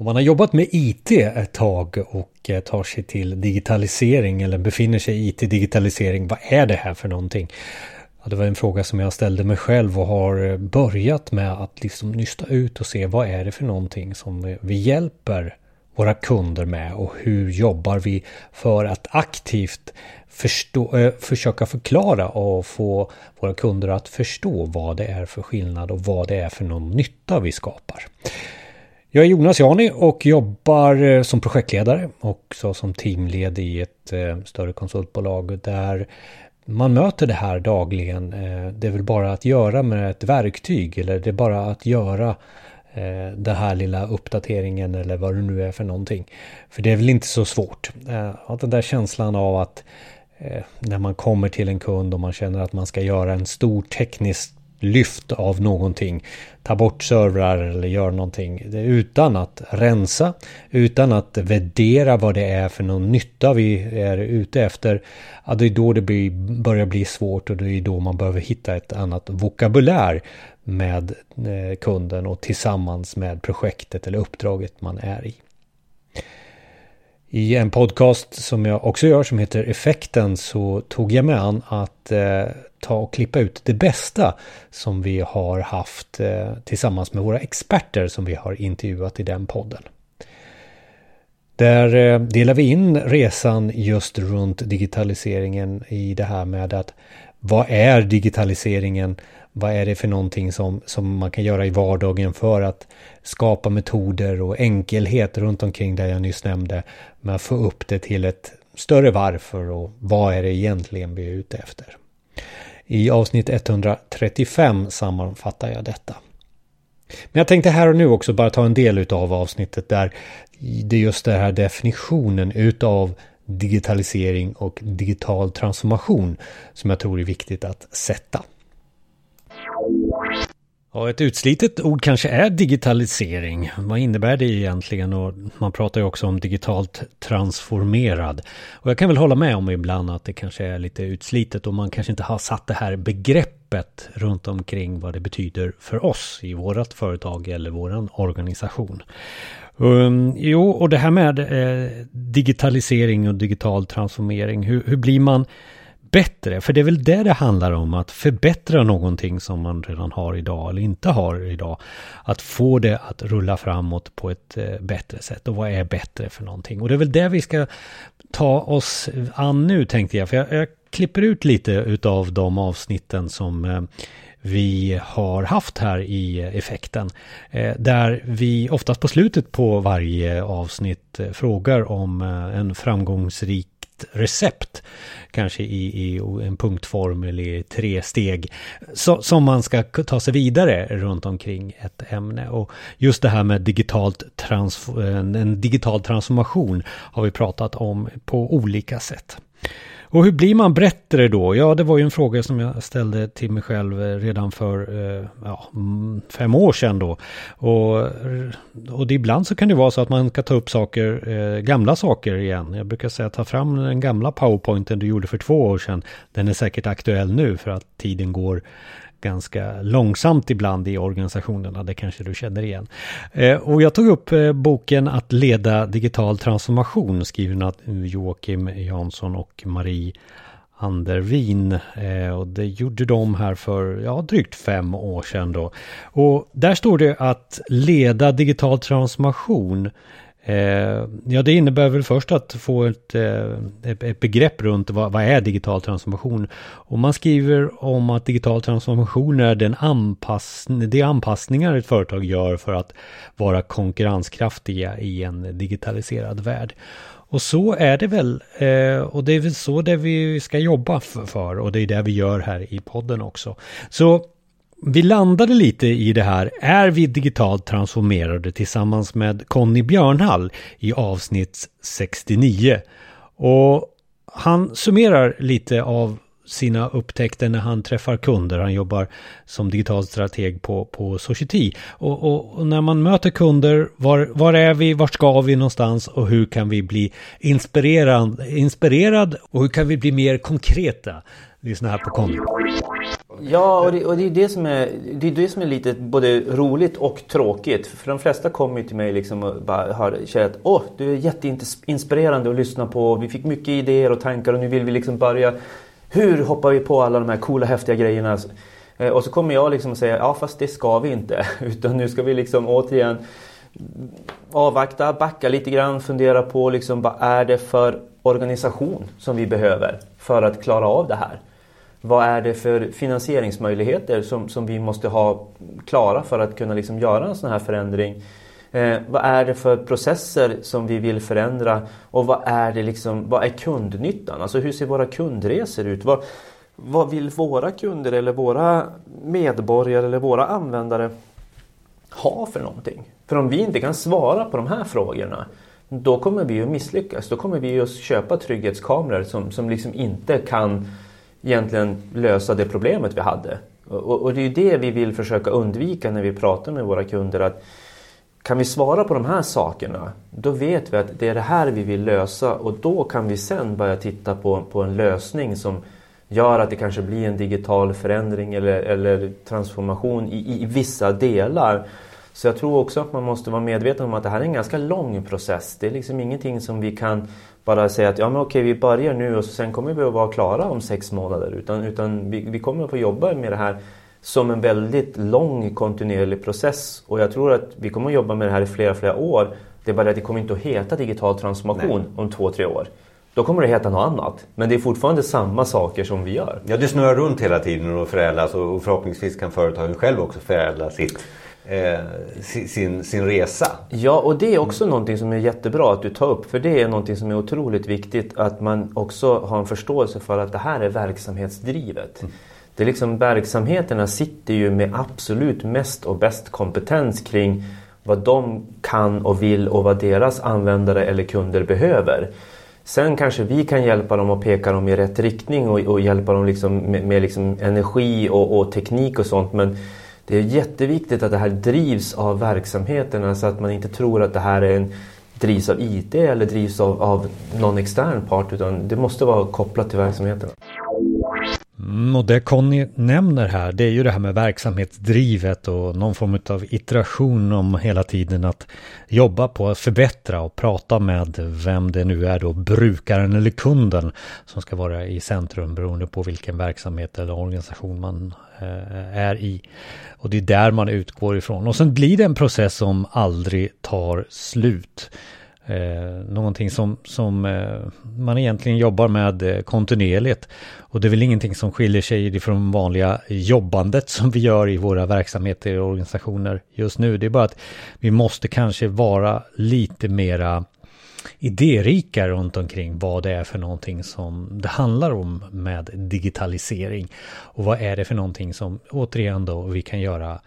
Om man har jobbat med IT ett tag och eh, tar sig till digitalisering eller befinner sig i IT-digitalisering, vad är det här för någonting? Ja, det var en fråga som jag ställde mig själv och har eh, börjat med att liksom nysta ut och se vad är det för någonting som eh, vi hjälper våra kunder med och hur jobbar vi för att aktivt förstå, försöka förklara och få våra kunder att förstå vad det är för skillnad och vad det är för någon nytta vi skapar. Jag är Jonas Jani och jobbar eh, som projektledare och som teamled i ett eh, större konsultbolag där man möter det här dagligen. Eh, det är väl bara att göra med ett verktyg eller det är bara att göra den här lilla uppdateringen eller vad det nu är för någonting. För det är väl inte så svårt. Den där känslan av att när man kommer till en kund och man känner att man ska göra en stor teknisk lyft av någonting. Ta bort servrar eller gör någonting utan att rensa, utan att värdera vad det är för någon nytta vi är ute efter. Ja, det är då det blir, börjar bli svårt och det är då man behöver hitta ett annat vokabulär med eh, kunden och tillsammans med projektet eller uppdraget man är i. I en podcast som jag också gör som heter Effekten så tog jag mig an att eh, ta och klippa ut det bästa som vi har haft eh, tillsammans med våra experter som vi har intervjuat i den podden. Där eh, delar vi in resan just runt digitaliseringen i det här med att vad är digitaliseringen? Vad är det för någonting som, som man kan göra i vardagen för att skapa metoder och enkelhet runt omkring det jag nyss nämnde. Men få upp det till ett större varför och vad är det egentligen vi är ute efter. I avsnitt 135 sammanfattar jag detta. Men jag tänkte här och nu också bara ta en del utav avsnittet där det är just den här definitionen utav digitalisering och digital transformation som jag tror är viktigt att sätta. Ja, ett utslitet ord kanske är digitalisering. Vad innebär det egentligen? Och man pratar ju också om digitalt transformerad. Och jag kan väl hålla med om ibland att det kanske är lite utslitet och man kanske inte har satt det här begreppet runt omkring vad det betyder för oss i vårt företag eller vår organisation. Um, jo, och det här med eh, digitalisering och digital transformering. Hur, hur blir man bättre? För det är väl det det handlar om, att förbättra någonting som man redan har idag eller inte har idag. Att få det att rulla framåt på ett eh, bättre sätt. Och vad är bättre för någonting? Och det är väl det vi ska ta oss an nu tänkte jag. För jag, jag klipper ut lite utav de avsnitten som eh, vi har haft här i effekten. Eh, där vi oftast på slutet på varje avsnitt eh, frågar om eh, en framgångsrik recept. Kanske i, i, en punktform eller i tre steg. Så, som man ska ta sig vidare runt omkring ett ämne. Och just det här med digitalt trans, en digital transformation har vi pratat om på olika sätt. Och hur blir man bättre då? Ja, det var ju en fråga som jag ställde till mig själv eh, redan för eh, ja, mm, fem år sedan då. Och, och det, ibland så kan det vara så att man kan ta upp saker, eh, gamla saker igen. Jag brukar säga ta fram den gamla powerpointen du gjorde för två år sedan. Den är säkert aktuell nu för att tiden går ganska långsamt ibland i organisationerna, det kanske du känner igen. Eh, och jag tog upp eh, boken Att leda digital transformation skriven av Joakim Jansson och Marie Andervin. Eh, och det gjorde de här för ja, drygt fem år sedan då. Och där står det att leda digital transformation Eh, ja, det innebär väl först att få ett, eh, ett begrepp runt vad, vad, är digital transformation. Och man skriver om att digital transformation är den anpassning, de anpassningar ett företag gör för att vara konkurrenskraftiga i en digitaliserad värld. Och så är det väl. Eh, och det är väl så det vi ska jobba för. Och det är det vi gör här i podden också. Så vi landade lite i det här, är vi digitalt transformerade tillsammans med Conny Björnhall i avsnitt 69. Och han summerar lite av sina upptäckter när han träffar kunder. Han jobbar som digital strateg på, på Society. Och, och, och, när man möter kunder, var, var är vi, Vart ska vi någonstans och hur kan vi bli inspirerad, inspirerad och hur kan vi bli mer konkreta? Lyssna här på Conny. Ja, och det, och det är det som är, det är det som är lite både roligt och tråkigt. För de flesta kommer ju till mig liksom och bara har, säger att oh, du är jätteinspirerande att lyssna på. Vi fick mycket idéer och tankar och nu vill vi liksom börja. Hur hoppar vi på alla de här coola häftiga grejerna? Eh, och så kommer jag liksom säga, ja fast det ska vi inte. Utan nu ska vi liksom återigen avvakta, backa lite grann, fundera på liksom vad är det för organisation som vi behöver för att klara av det här. Vad är det för finansieringsmöjligheter som, som vi måste ha klara för att kunna liksom göra en sån här förändring? Eh, vad är det för processer som vi vill förändra och vad är, det liksom, vad är kundnyttan? Alltså hur ser våra kundresor ut? Vad, vad vill våra kunder eller våra medborgare eller våra användare ha för någonting? För om vi inte kan svara på de här frågorna då kommer vi att misslyckas. Då kommer vi att köpa trygghetskameror som, som liksom inte kan egentligen lösa det problemet vi hade. Och, och, det är ju det vi vill försöka undvika när vi pratar med våra kunder. att Kan vi svara på de här sakerna, då vet vi att det är det här vi vill lösa och då kan vi sen börja titta på, på en lösning som gör att det kanske blir en digital förändring eller, eller transformation i, i vissa delar. Så jag tror också att man måste vara medveten om att det här är en ganska lång process. Det är liksom ingenting som vi kan bara säga att ja men okej vi börjar nu och sen kommer vi att vara klara om sex månader. Utan, utan vi, vi kommer att få jobba med det här som en väldigt lång kontinuerlig process. Och jag tror att vi kommer att jobba med det här i flera, flera år. Det är bara att det kommer inte att heta digital transformation Nej. om två, tre år. Då kommer det heta något annat. Men det är fortfarande samma saker som vi gör. Ja, det snurrar runt hela tiden och förädlas och förhoppningsvis kan företagen själv också förädla sitt eh, sin, sin resa. Ja, och det är också mm. någonting som är jättebra att du tar upp. För det är någonting som är otroligt viktigt att man också har en förståelse för att det här är verksamhetsdrivet. Mm. Det är liksom verksamheterna sitter ju med absolut mest och bäst kompetens kring vad de kan och vill och vad deras användare eller kunder behöver. Sen kanske vi kan hjälpa dem och peka dem i rätt riktning och, och hjälpa dem liksom med, med liksom energi och, och, teknik och sånt. Men det är jätteviktigt att det här drivs av verksamheterna så att man inte tror att det här är en, drivs av IT eller drivs av, av någon extern part utan det måste vara kopplat till verksamheterna. Mm, och det Conny nämner här, det är ju det här med verksamhetsdrivet och någon form av iteration om hela tiden att jobba på att förbättra och prata med vem det nu är då, brukaren eller kunden som ska vara i centrum beroende på vilken verksamhet eller organisation man eh, är i. Och det är där man utgår ifrån. Och sen blir det en process som aldrig tar slut. Eh, någonting som, som eh, man egentligen jobbar med eh, kontinuerligt. Och det är väl ingenting som skiljer sig från vanliga jobbandet som vi gör i våra verksamheter och organisationer just nu. Det är bara att vi måste kanske vara lite mera idérika runt omkring vad det är för någonting som det handlar om med digitalisering. Och vad är det för någonting som återigen då vi kan göra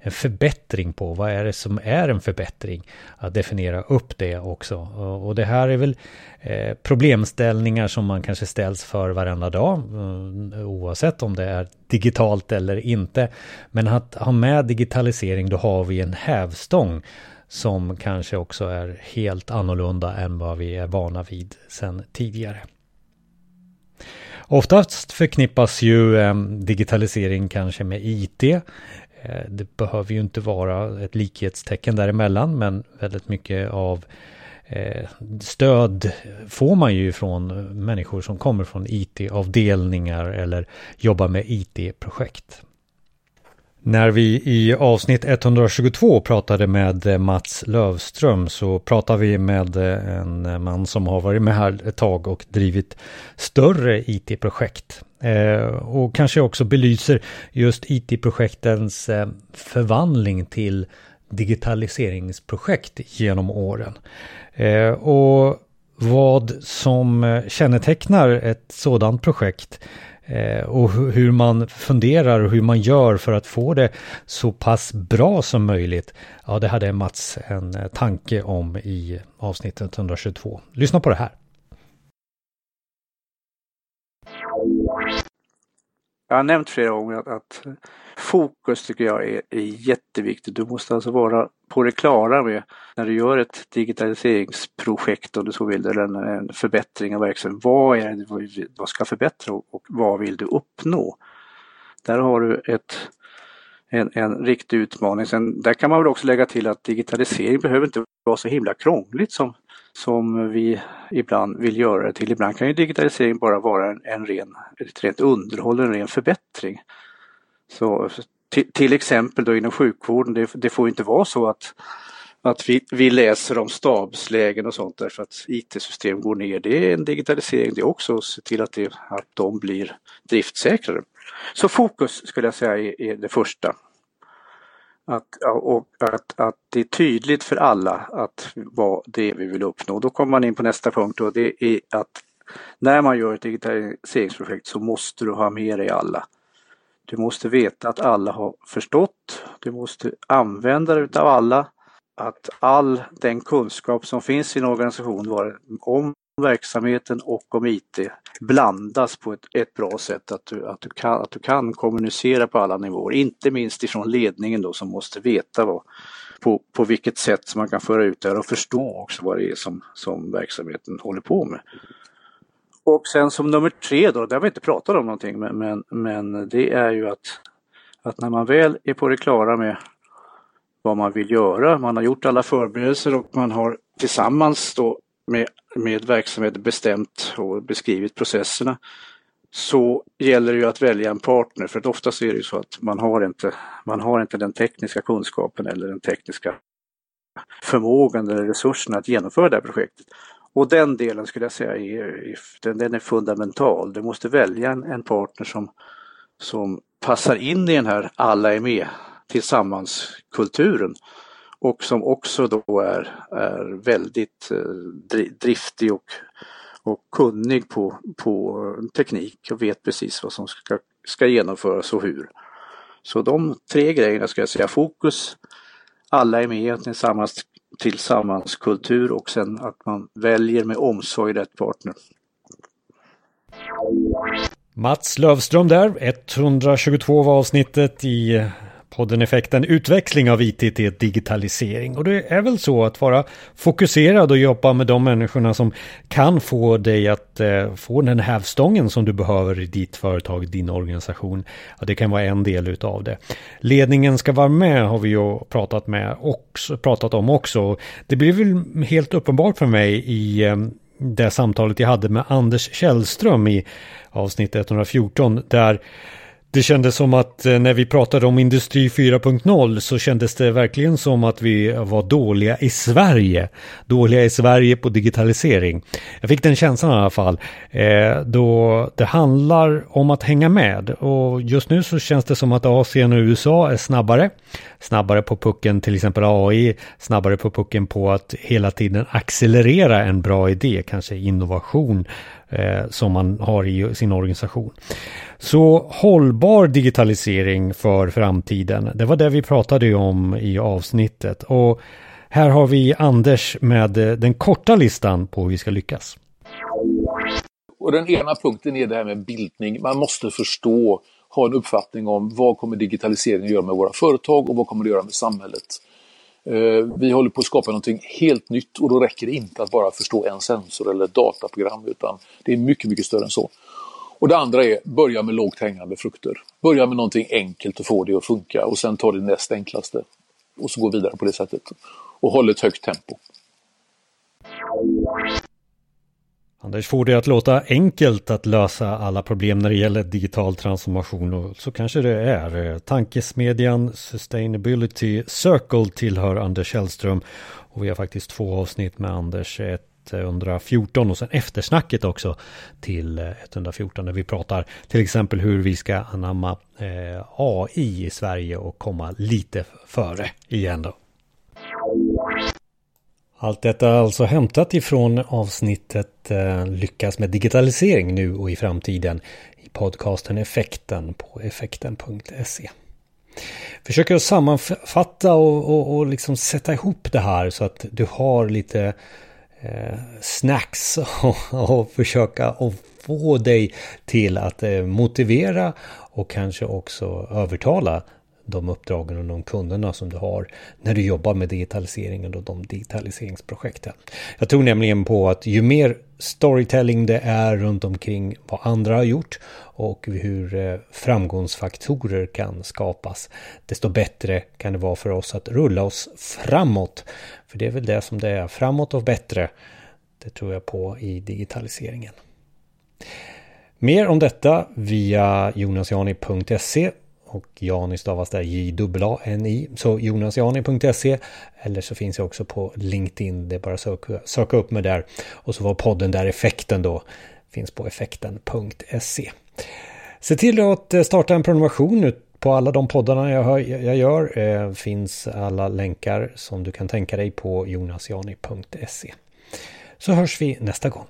en förbättring på. Vad är det som är en förbättring? Att definiera upp det också. Och det här är väl eh, problemställningar som man kanske ställs för varenda dag. Eh, oavsett om det är digitalt eller inte. Men att ha med digitalisering då har vi en hävstång som kanske också är helt annorlunda än vad vi är vana vid sedan tidigare. Oftast förknippas ju eh, digitalisering kanske med IT Eh, det behöver ju inte vara ett likhetstecken däremellan men väldigt mycket av eh, stöd får man ju från människor som kommer från IT-avdelningar eller jobbar med IT-projekt. När vi i avsnitt 122 pratade med eh, Mats Lövström så pratade vi med eh, en eh, man som har varit med här ett tag och drivit större IT-projekt. Och kanske också belyser just IT-projektens förvandling till digitaliseringsprojekt genom åren. Och vad som kännetecknar ett sådant projekt Eh, och hur man funderar och hur man gör för att få det så pass bra som möjligt. Ja, det hade Mats en eh, tanke om i avsnittet 122. Lyssna på det här. Jag har nämnt flera gånger att, att fokus tycker jag är, är, jätteviktigt. Du måste alltså vara på det klara med när du gör ett digitaliseringsprojekt om du så vill, eller en, en förbättring av verksamheten. Vad är det vad ska förbättra och, och vad vill du uppnå? Där har du ett, en, en riktig utmaning. Sen, där kan man väl också lägga till att digitalisering behöver inte vara så himla krångligt som, som vi ibland vill göra det till. Ibland kan ju digitalisering bara vara en, en ren, ett rent underhåll, en ren förbättring. Så till, till exempel då inom sjukvården, det, det får inte vara så att att vi, vi läser om stabslägen och sånt därför att IT-system går ner. Det är en digitalisering det också, att se till att, det, att de blir driftsäkrare. Så fokus skulle jag säga är, är det första. Att, och att, att det är tydligt för alla att vad det är vi vill uppnå. Då kommer man in på nästa punkt och det är att när man gör ett digitaliseringsprojekt så måste du ha med dig alla. Du måste veta att alla har förstått. Du måste använda det utav alla att all den kunskap som finns i en organisation om verksamheten och om IT blandas på ett, ett bra sätt. Att du, att, du kan, att du kan kommunicera på alla nivåer, inte minst ifrån ledningen då som måste veta vad, på, på vilket sätt man kan föra ut det här och förstå också vad det är som, som verksamheten håller på med. Och sen som nummer tre då, där har vi inte pratat om någonting, men, men, men det är ju att, att när man väl är på det klara med vad man vill göra. Man har gjort alla förberedelser och man har tillsammans då med, med verksamheten bestämt och beskrivit processerna. Så gäller det ju att välja en partner för att oftast är det ju så att man har inte, man har inte den tekniska kunskapen eller den tekniska förmågan eller resurserna att genomföra det här projektet. Och den delen skulle jag säga är, den, den är fundamental. Du måste välja en, en partner som, som passar in i den här alla-är-med-tillsammans-kulturen och som också då är, är väldigt eh, driftig och, och kunnig på, på teknik och vet precis vad som ska, ska genomföras och hur. Så de tre grejerna ska jag säga, fokus, alla är med tillsammans, kultur och sen att man väljer med omsorg rätt partner. Mats Lövström där, 122 var avsnittet i podden Effekten utväxling av IT till digitalisering. Och det är väl så att vara fokuserad och jobba med de människorna som kan få dig att eh, få den hävstången som du behöver i ditt företag, din organisation. Ja, det kan vara en del utav det. Ledningen ska vara med har vi ju pratat, med också, pratat om också. Det blir väl helt uppenbart för mig i eh, det samtalet jag hade med Anders Källström i avsnitt 114 där det kändes som att eh, när vi pratade om Industri 4.0 så kändes det verkligen som att vi var dåliga i Sverige. Dåliga i Sverige på digitalisering. Jag fick den känslan i alla fall. Eh, då det handlar om att hänga med. Och just nu så känns det som att Asien och USA är snabbare. Snabbare på pucken, till exempel AI. Snabbare på pucken på att hela tiden accelerera en bra idé. Kanske innovation eh, som man har i sin organisation. Så hållbar digitalisering för framtiden, det var det vi pratade om i avsnittet. Och här har vi Anders med eh, den korta listan på hur vi ska lyckas. Och den ena punkten är det här med bildning. Man måste förstå, ha en uppfattning om vad kommer digitaliseringen att göra med våra företag och vad kommer det att göra med samhället. Eh, vi håller på att skapa någonting helt nytt och då räcker det inte att bara förstå en sensor eller ett dataprogram utan det är mycket, mycket större än så. Och det andra är, börja med lågt hängande frukter. Börja med någonting enkelt och få det att funka och sen ta det näst enklaste. Och så gå vidare på det sättet. Och håll ett högt tempo. Anders får det att låta enkelt att lösa alla problem när det gäller digital transformation och så kanske det är. Tankesmedjan Sustainability Circle tillhör Anders Källström och vi har faktiskt två avsnitt med Anders. Ett 114 och sen eftersnacket också till 114 där vi pratar till exempel hur vi ska anamma eh, AI i Sverige och komma lite före igen då. Allt detta är alltså hämtat ifrån avsnittet eh, Lyckas med digitalisering nu och i framtiden i podcasten Effekten på effekten.se. Försöker att sammanfatta och, och, och liksom sätta ihop det här så att du har lite eh, snacks och, och försöka och få dig till att eh, motivera och kanske också övertala de uppdragen och de kunderna som du har när du jobbar med digitaliseringen och de digitaliseringsprojekten. Jag tror nämligen på att ju mer storytelling det är runt omkring vad andra har gjort och hur eh, framgångsfaktorer kan skapas, desto bättre kan det vara för oss att rulla oss framåt. För det är väl det som det är, framåt och bättre. Det tror jag på i digitaliseringen. Mer om detta via jonasjani.se och Jani stavas där J-A-N-I. Så jonasjani.se eller så finns jag också på LinkedIn. Det är bara att söka, söka upp mig där. Och så var podden där effekten då finns på effekten.se. Se till att eh, starta en prenumeration på alla de poddarna jag, jag gör. Eh, finns alla länkar som du kan tänka dig på jonasjani.se. Så hörs vi nästa gång.